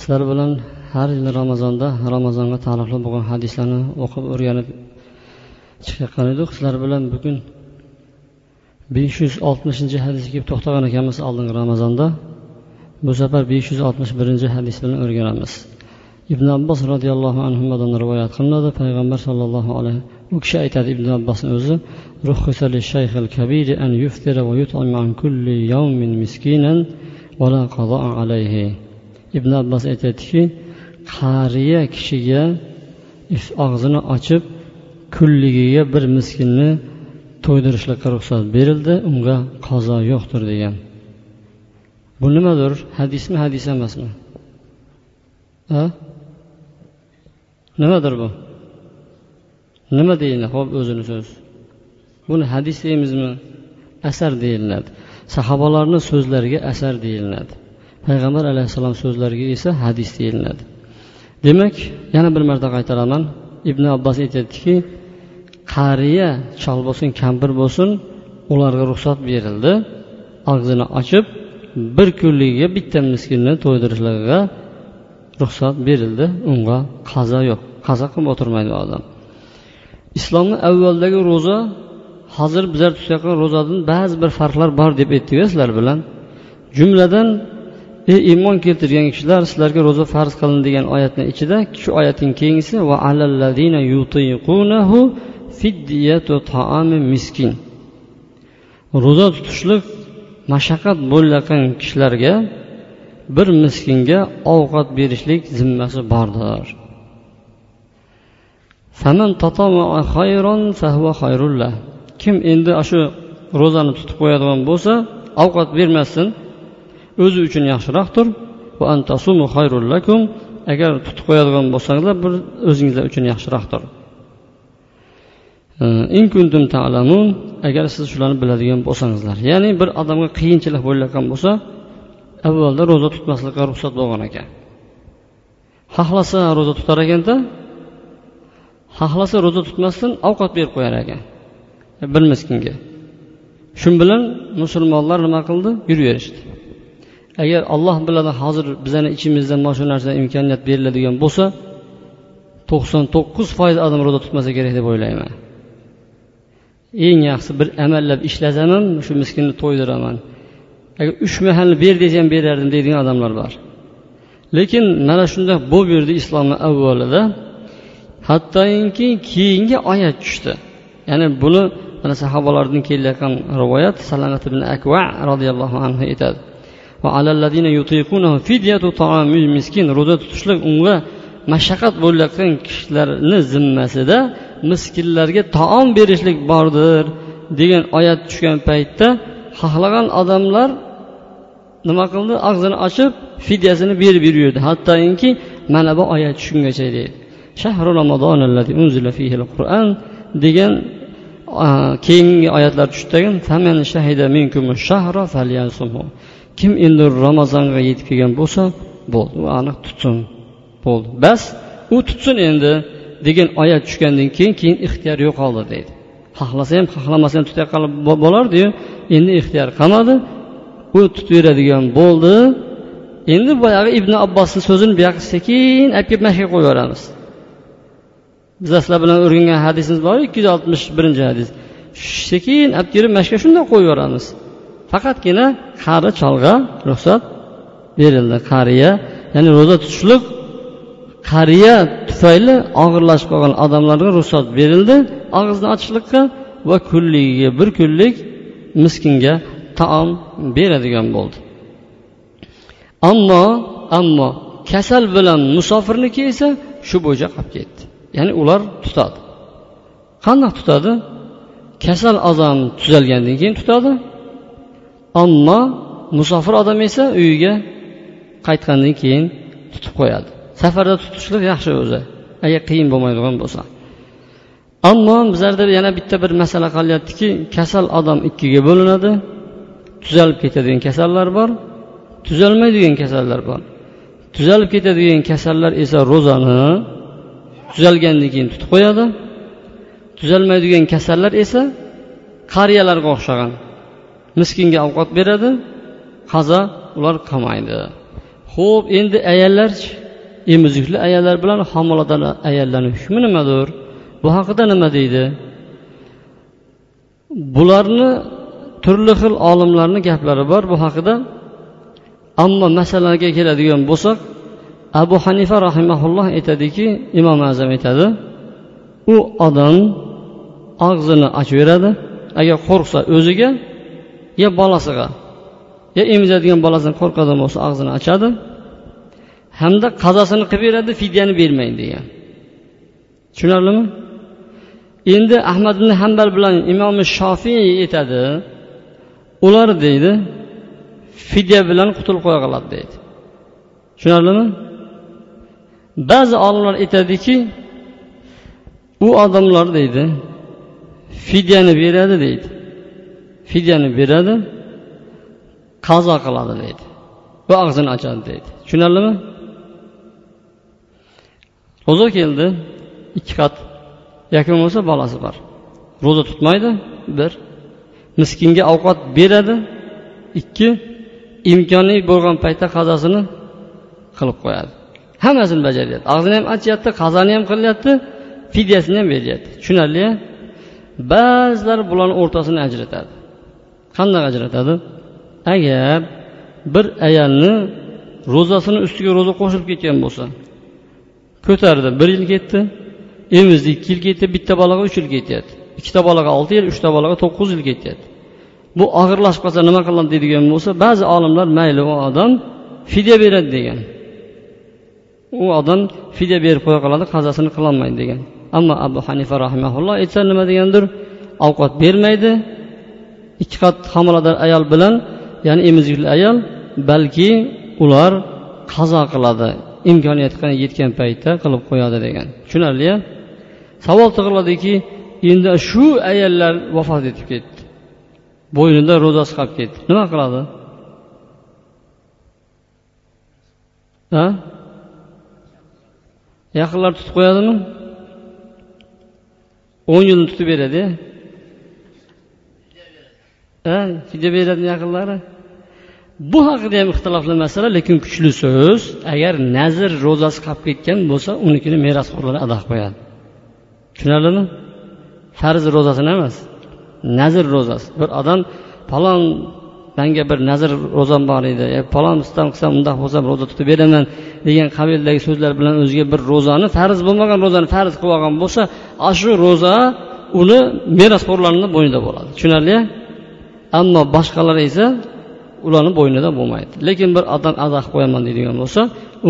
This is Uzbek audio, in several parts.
sizlar bilan har yili ramazonda ramazonga taalluqli bo'lgan hadislarni o'qib o'rganib chiqayotgan edik. Sizlar bilan bugun besh yuz oltmishinchi hadisga kelib to'xtagan ekanmiz. Oldingi ramazonda bu safar besh yuz oltmish birinchi hadis bilan o'rganamiz. Ibn abbos roziyallohu anhudan rivoyat qilinadi. Payg'ambar sollallohu alayhi u kishi aytadi ibn abbosni o'zi ruxsali shayxil kabiri an yuftira va yut'ima an kulli yawmin miskinan alayhi ibn abbos aytyaptiki qariya kishiga og'zini ochib kunligiga bir miskinni to'ydirishlikqa ruxsat berildi unga qazo yo'qdir degan. Bu nimadir? Hadismi hadis emasmi? A nimadir bu? Nima deyiladi? Ho'p o'zini so'z. Buni hadis deymizmi? Asar deyiladi. Sahobalarni so'zlariga asar deyiladi. Payg'ambar alayhissalom so'zlariga esa hadis deyiladi. Demak yana bir marta qaytaraman. Ibn abbos aytyaptiki qariya chol bo'lsin kampir bo'lsin ularga ruxsat berildi. Og'zini ochib bir kunligiga bitta miskinni to'ydirishlariga ruxsat berildi. Unga qazo yo'q. Qazo qilib o'tirmaydi odam. Islomni avvaldagi ro'za hozir bizlar tutayotgan ro'zadan ba'zi bir farqlar bor deb aytdik sizlar bilan. Jumladan ey iymon keltirgan kishilar sizlarga ro'za farz qilindi degan oyatni ichida shu oyatning keyingisi va alalladina yutiqunahu fidyatu taami miskin. Ro'za tutishlik mashaqqat bo'layotgan kishilarga bir miskinga ovqat berishlik zimmasi bordir. Kim endi shu ro'zani tutib qo'yadigan bo'lsa ovqat bermasdan o'zi uchun yaxshiroqdir. Agar tutib qo'yadigan bo'lsanglar bir o'zingizlar uchun yaxshiroqdir. Agar siz shularni biladigan bo'lsangizlar ya'ni bir odamga qiyinchilik bo'layotgan bo'lsa avvalda ro'za tutmaslikqa ruxsat bo'lgan ekan. Xohlasa ro'za tutar ekanda xohlasa ro'za tutmasdan ovqat berib qo'yar ekan. Bir miskinga shu bilan musulmonlar nima qildi? Yuraverishdi. Agar olloh biladi hozir bizani ichimizda mana shu narsa imkoniyat beriladigan bo'lsa to'qson to'qqiz foiz odam ro'za tutmasa kerak deb o'ylayman. Eng yaxshisi bir amallab ishlasam ham shu miskinni to'ydiraman. Agar uch mahalni ber desam berardim deydigan odamlar bor. Lekin mana shunday bo'lib yurdi islomni avvalida. Hattoki keyingi oyat tushdi. Ya'ni buni mana sahobalardan kelayotgan rivoyat salanat ibn akva roziyallohu anhu aytadi. Ro'za tutishlik unga mashaqqat bo'layotgan kishilarni zimmasida miskinlarga taom berishlik bordir degan oyat tushgan paytda xohlagan odamlar nima qildi? Og'zini ochib fidyasini berib yuraverdi hattoki mana bu oyat tushgungacha deydi. Shahru ramazon degan keyingi oyatlar tushdigan kim endi ramazonga yetib kelgan bo'lsa bo'ldi u aniq tutsin bo'ldi bas u tutsin endi degan oyat tushgandan keyin keyin ixtiyor yo'qoldi deydi. Xohlasa ham xohlamasa ham tutayotgan bo'lardiyu endi ixtiyor qolmadi. U tutaveradigan bo'ldi. Endi boyagi ibn abbosni so'zini buyoqqa sekin olib kelib mashqa qo'yib yuboramiz. Biz sizlar bilan o'rgangan hadisimiz bor ikki yuz oltmish birinchi hadis. Sekin olib kelib mashqa shundoq qo'yib yuboramiz. Faqatgina qari cholga ruxsat berildi. Qariya ya'ni ro'za tutishlik qariya tufayli og'irlashib qolgan odamlarga ruxsat berildi og'izni ochishlikqa va kunligiga bir kunlik miskinga taom beradigan bo'ldi. Ammo ammo kasal bilan musofirniki esa shu bo'yicha qolib ketdi. Ya'ni ular tutadi. Qandoq tutadi? Kasal odam tuzalgandan keyin tutadi. Ammo musofir odam esa uyiga qaytgandan keyin tutib qo'yadi. Safarda tutishlik yaxshi o'zi. Agar qiyin bo'lmaydigan bo'lsa. Ammo bizlarda yana bitta bir masala qolyaptiki kasal odam ikkiga bo'linadi. Tuzalib ketadigan kasallar bor tuzalmaydigan kasallar bor. Tuzalib ketadigan kasallar esa ro'zani tuzalgandan keyin tutib qo'yadi. Tuzalmaydigan kasallar esa qariyalarga o'xshagan. Miskinga ovqat beradi qaza ular qilmaydi ho'p endi ayollarchi emizikli ayollar bilan homilador ayollarni hukmi nimadir? Bu haqida nima deydi? Bularni turli xil olimlarni gaplari bor. Bu haqida ammo masalaga keladigan bo'lsak abu hanifa rahimaulloh aytadiki imom azam aytadi u odam og'zini ochaveradi agar qo'rqsa o'ziga yo bolasiga. Yo emizadigan bolasidan qo'rqadigan bo'lsa og'zini ochadi hamda qazosini qilib beradi fidyani bermaydi degan. Tushunarlimi? Endi ahmad ibn hambal bilan imom shofiy aytadi ular deydi fidya bilan qutulib qo'ya qoladi deydi. Tushunarlimi? Ba'zi olimlar aytadiki u odamlar deydi fidyani beradi deydi. Fidyani beradi qazo qiladi deydi va og'zini ochadi deydi. Tushunarlimi? Ro'za keldi ikki qat. Yoki bo'lsa bolasi bor. Ro'za tutmaydi bir. Miskinga ovqat beradi ikki. Imkoni bo'lgan paytda qazosini qilib qo'yadi. Hammasini bajaryapti. Og'zini ham ochyapti qazoni ham qilyapti fidyasini ham beryapti. Tushunarli ba'zilar bularni o'rtasini ajratadi. Qanday ajratadi? Agar bir ayolni ro'zasini ustiga ro'za qo'shilib ketgan bo'lsa ko'tardi bir yil ketdi emizdi ikki yil ketdi bitta bolaga uch yil ketyapti. Ikkita bolaga olti yil uchta bolaga to'qqiz yil ketyapti. Bu og'irlashib qolsa nima qiladi deydigan bo'lsa ba'zi olimlar mayli u odam fidya beradi degan. U odam fidya berib qo'ya qoladi qazosini qilolmaydi degan. Ammo abu hanifa rahimaulloh aytsa nima degandir? Ovqat bermaydi ikki qat homilador ayol bilan ya'ni emizikli ayol balki ular qazo qiladi imkoniyatga yetgan paytda qilib qo'yadi degan. Tushunarli savol tug'iladiki endi shu ayollar vafot etib ketdi. Bo'ynida ro'zasi qolib ketdi. Nima qiladi? Ha? Yaqinlar tutib qo'yadimi? O'n yilni tutib beradi. Ha fidya beradi yaqinlari. Bu haqida ham ixtilofli masala lekin kuchli so'z. Agar nazr ro'zasi qolib ketgan bo'lsa unikini merosxo'rlar ado qilib qo'yadi. Tushunarlimi? Farz ro'zasini emas nazr ro'zasi. Bir odam falon manga bir nazr ro'zam bor edi palon falon istam qilsam undoq bo'lsa ro'za tutib beraman. Degan qabildagi so'zlar bilan o'ziga bir ro'zani farz bo'lmagan ro'zani farz qilib olgan bo'lsa ana shu ro'za uni merosxo'rlarni bo'ynida bo'ladi. Tushunarli? Ammo boshqalar esa ularni bo'ynida bo'lmaydi. Lekin bir odam aza qilib qo'yaman deydigan bo'lsa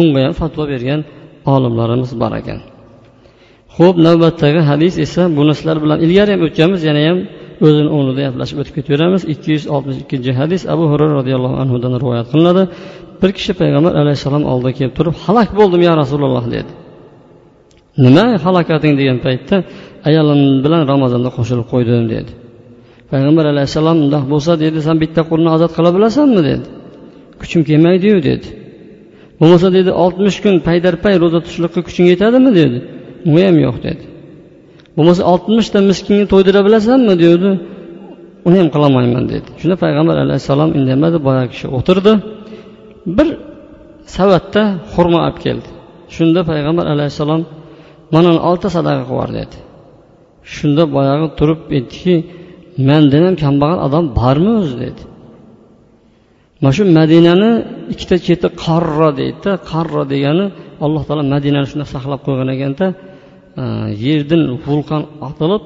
unga ham fatvo bergan olimlarimiz bor ekan. Ho'p navbatdagi hadis esa buni sizlar bilan ilgari ham o'tganmiz yana ham o'zini o'rnida gaplashib o'tib ketaveramiz. Ikki yuz oltmish ikkinchi hadis abu hurra roziyallohu anhudan rivoyat qilinadi. Bir kishi payg'ambar alayhissalom oldiga kelib turib halok bo'ldim ya rasululloh dedi. Nima halokating? degan paytda ayolim bilan ramazonda qo'shilib qo'ydim dedi. Payg'ambar alayhissalom undoq bo'lsa dedi san bitta qulni ozod qila bilasanmi? dedi. Kuchim kelmaydiyu dedi. Bo'lmasa dedi oltmish kun paydarpay ro'za tutishlikqa kuching yetadimi? dedi. U ham yo'q dedi. Bo'lmasa oltmishta miskinni to'ydira bilasanmi? dedi. Uni ham qilolmayman dedi. Shunda payg'ambar alayhissalom indamadi boyagi kishi o'tirdi. Bir savatda xurmo olib keldi. Shunda payg'ambar alayhissalom mana olti sadaqa qilib yubor dedi. Shunda boyagi turib aytdiki mandan ham kambag'al odam bormi o'zi? dedi. Mana shu madinani ikkita cheti qarro deydida qarro degani alloh taolo madinani shunday saqlab qo'ygan ekanda e, yerdan vulqon otilib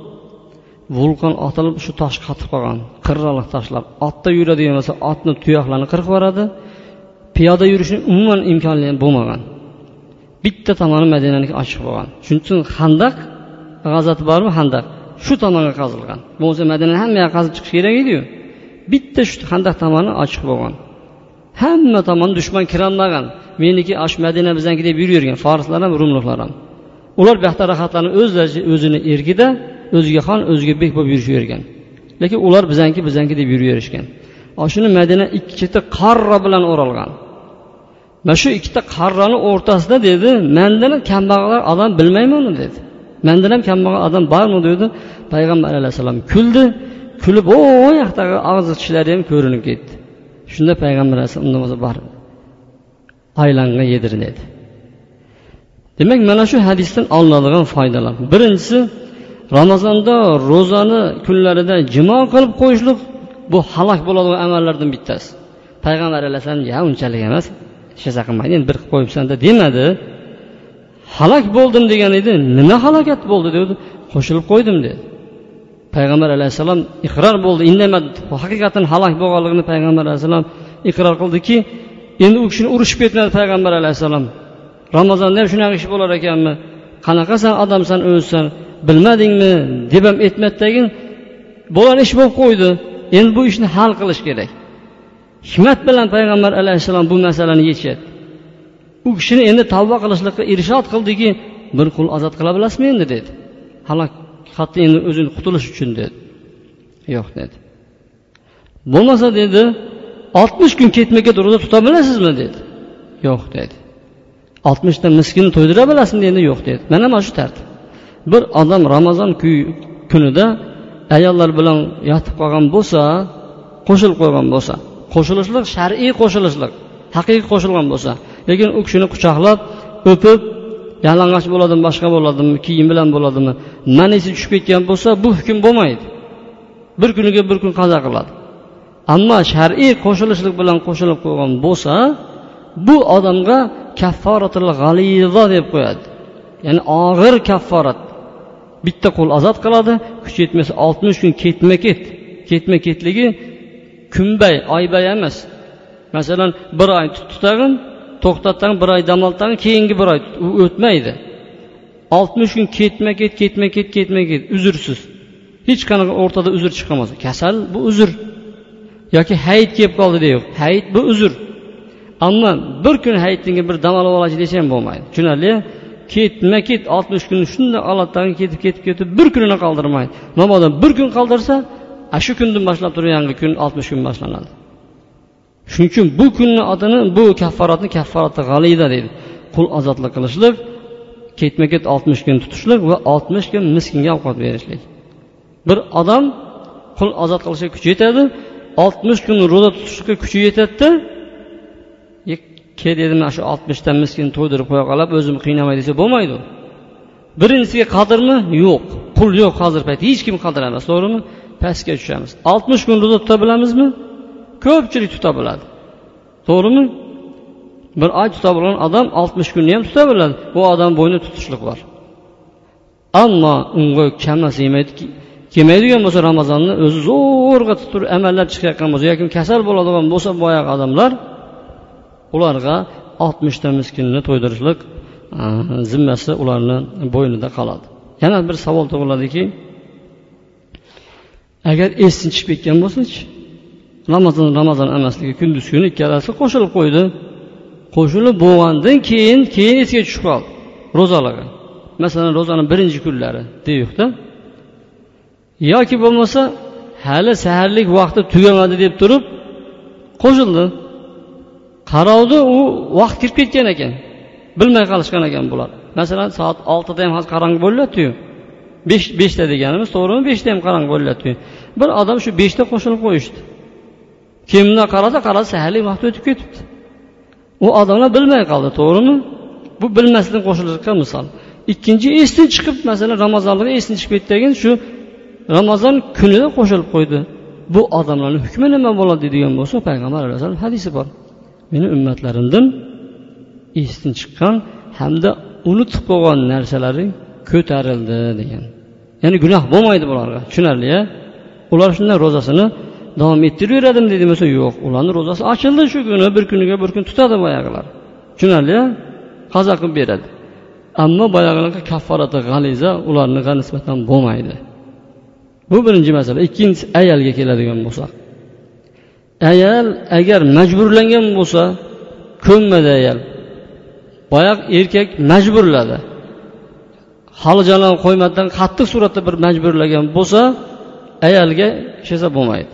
vulqon otilib shu tosh qotib qolgan qirraliq toshlar otda yuradigan bo'lsa otni tuyoqlarini qirib yuboradi. Piyoda yurishni umuman imkoni bo'lmagan. Bitta tomoni madinaniki ochiq bo'lgan. Shuning uchun handaq g'azati bormi? Handaq shu tomonga qazilgan. Bo'lmasa madinani hamma yoqqa qazib chiqish kerak ediyu. Bitta shu handaq tomoni ochiq bo'lgan. Hamma tomon dushman kirolmagan. Meniki shu madina bizniki deb yuravergan forslar ham rumliklar ham. Ular bu yoqda rohatlanib o'zlaricha o'zini erkida o'ziga xon o'ziga bek bo'lib yurishavergan lekin ular bizaniki bizaniki deb yuraverishgan shuni madina ikki cheti qarra bilan o'ralgan. Mana shu ikkita qarrani o'rtasida dedi mandan kambag'al odam bilmayman uni dedi. Mandan ham kambag'al odam bormi dedi. Payg'ambar alayhissalom kuldi. Kulib o yoqdagi og'zi tishlari ham ko'rinib ketdi shunda payg'ambar alayhissalom undan bo'lsa bor aylanga yedir dedi. Demak mana shu hadisdan olinadigan foydalar. Birinchisi ramazonda ro'zani kunlarida jimo qilib qo'yishlik bu halok bo'ladigan amallardan bittasi. Payg'ambar alayhissalom ya unchalik emas hech narsa qilmaydi. Endi bir qilib qo'yibsanda demadi. Halok bo'ldim degan edi. Nima halokat bo'ldi dedi. Qo'shilib qo'ydim dedi. Payg'ambar alayhissalom iqror bo'ldi. Indamadi. Haqiqatdan halok bo'lganligini payg'ambar alayhissalom iqror qildiki endi u kishini urishib ketmadi payg'ambar alayhissalom. Ramazonda ham shunaqa ish bo'lar ekanmi? Qanaqasan odamsan o'zisan bilmadingmi? Deb ham aytmadidagi bo'lgan ish bo'lib qo'ydi. Endi bu ishni hal qilish kerak. Hikmat bilan payg'ambar alayhissalom bu masalani yechyapti u kishini endi tavba qilishlikqa irshod qildiki bir qul ozod qila bilasizmi endi dedi. Halok hatto endi o'zini qutulish uchun dedi. Yo'q dedi. Bo'lmasa dedi oltmish kun ketma ket ro'za tuta bilasizmi dedi. Yo'q dedi. Oltmishta miskinni to'ydira bilasizmi endi yo'q dedi. Mana mana shu tartib bir odam ramazon kunida ayollar bilan yotib qolgan bo'lsa qo'shilib qo'ygan bo'lsa qo'shilishlik shar'iy qo'shilishlik haqiqiy qo'shilgan bo'lsa lekin u kishini quchoqlab o'pib yalang'och bo'ladimi boshqa bo'ladimi kiyim bilan bo'ladimi manisi tushib ketgan bo'lsa bu hukm bo'lmaydi. Bir kuniga bir kun qazo qiladi. Ammo shar'iy qo'shilishlik bilan qo'shilib qo'ygan bo'lsa bu odamga kafforatul g'alizo deb qo'yadi. Ya'ni og'ir kafforat. Bitta qo'l ozod qiladi kuchi yetmasa oltmish kun ketma ket ketma ketligi kunbay oybay emas. Masalan bir oy tutag'in to'xtatdan bir oy dam oltag'in keyingi bir oy u o'tmaydi. Oltmish kun ketma ket ketma ket ketma ket uzrsiz hech qanaqa o'rtada uzr chiqolmasa kasal bu uzr. Yoki hayit kelib qoldi deydi. Hayit bu uzr. Ammo bir kun hayitdan keyin bir dam olib olay desa ham bo'lmaydi. Tushunarli? Ketma ket oltmish kun shunday olatdan ketib ketib ketib bir kunini qoldirmaydi. Mabodo bir kun qoldirsa ana shu kundan boshlab turib yangi kun oltmish kun boshlanadi. Shuning uchun bu kunni otini bu kafforatni kafforati g'alida deydi. Qul ozodlik qilishlik ketma ket oltmish kun tutishlik va oltmish kun miskinga ovqat berishlik. Bir odam qul ozod qilishga kuchi yetadi oltmish kun ro'za tutishga kuchi yetadida ke dedi mana shu oltmishta miskin to'ydirib qo'ya qolib o'zimni qiynamay desa bo'lmaydi. Birinchisiga qadrmi? Yo'q. Pul yo'q hozir payt hech kim qadr emas to'g'rimi? Pastga tushamiz. Oltmish kun ro'za tuta bilamizmi ko'pchilik tuta biladi to'g'rimi? Bir oy tuta bilgan odam oltmish kunni ham tuta biladi bu odam bo'yni tutishlik bor. Ammo unga kamasi yemaydi kelmaydigan bo'lsa ramazonni o'zi zo'rg'a tutib amallar chiqayotgan bo'lsa yoki kasal bo'ladigan bo'lsa boyagi odamlar ularga oltmishta miskinni to'ydirishlik zimmasi ularni bo'ynida qoladi. Yana bir savol tug'iladiki agar esdan chiqib ketgan bo'lsachi? Ramazon ramazon emasligi kunduz kuni ikkalasi qo'shilib qo'ydi. Qo'shilib bo'lgandan keyin keyin esiga tushib qoldi ro'zalarga masalan ro'zani birinchi kunlari deydiqda yoki bo'lmasa hali saharlik vaqti tugamadi deb turib qo'shildi. Qarovdi u vaqt kirib ketgan ekan. Bilmay qolishgan ekan bular. Masalan soat oltida ham hozir qorong'i bo'lyaptiyu. Besh beshta deganimiz to'g'rimi? Beshta ham qorong'i bo'lyaptiyu bir odam shu beshta qo'shilib qo'yishdi. Keyin bundoq qarasa qarasa saharlik vaqti o'tib ketibdi. U odamlar bilmay qoldi to'g'rimi? Bu bilmasdan qo'shilishga misol. Ikkinchi esdan chiqib masalan ramazonlarda esdan chiqib ketdagin shu ramazon kunida qo'shilib qo'ydi. Bu odamlarni hukmi nima bo'ladi deydigan bo'lsa payg'ambar alayhissalom hadisi bor. Meni ummatlarimdan esdan chiqqan hamda unutib qo'ygan narsalari ko'tarildi degan. Ya'ni gunoh bo'lmaydi bularga. Tushunarli a ular shunday ro'zasini davom ettiraveradimi deydi bo'lsa yo'q ularni ro'zasi ochildi shu kuni bir kuniga bir kun tutadi boyagilar tushunarli a qazo qilib beradi. Ammo boyagilarga kafforati g'aliza ularniga nisbatan bo'lmaydi. Bu birinchi masala. Ikkinchisi ayolga keladigan bo'lsak ayol agar majburlangan bo'lsa ko'nmadi ayol boyaq erkak majburladi. Hali jalon qo'ymasdan qattiq suratda bir majburlagan bo'lsa ayolga hech bo'lmaydi.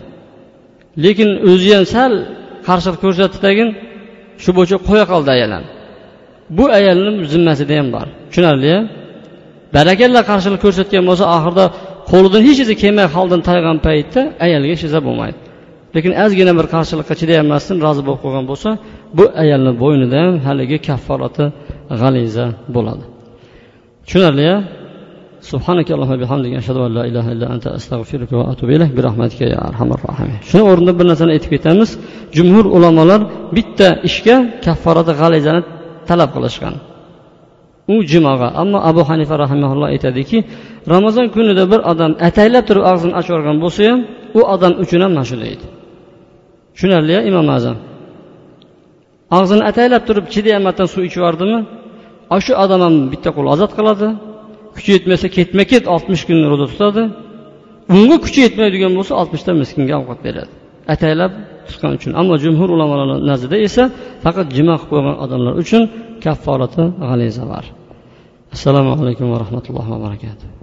Lekin o'zi ham sal qarshilik ko'rsatdidagin shu bo'yicha qo'ya qoldi ayol bu ayolni zimmasida ham bor. Tushunarli barakalla qarshilik ko'rsatgan bo'lsa oxirida qo'lidan hech narsa kelmay holdan taygan paytda ayolga hech narsa bo'lmaydi. Lekin ozgina bir qarshilikqa chidayolmasdan rozi bo'lib qolgan bo'lsa bu ayolni bo'ynida ham haligi kafforati g'aliza bo'ladi. tushunarli a subhanaka allohu ashhadu an la ilaha illa anta astag'firuka va atubu ilayk. Bi rahmatika ya arhamar rohimin shuni o'rnida bir narsani aytib ketamiz. Jumhur ulamolar bitta ishga kafforati g'alizani talab qilishgan. U jumog'a. Ammo abu hanifa rahimaulloh aytadiki ramazon kunida bir odam ataylab turib og'zini ochib yuborgan bo'lsa ham u odam uchun ham mana shu deydi. Tushunarli imom azam? Og'zini ataylab turib chidamasdan suv ichib yubordimi shu odam ham bitta qo'l ozod qiladi. Kuchi yetmasa ketma ket oltmish kun ro'za tutadi. Unga kuchi yetmaydigan bo'lsa oltmishta miskinga ovqat beradi. Ataylab tutgan uchun. Ammo jumhur ulamolarni nazdida esa faqat jimo qilib qo'ygan odamlar uchun kafforati g'aliza bor. Assalomu alaykum va rahmatullohi va barakatuh.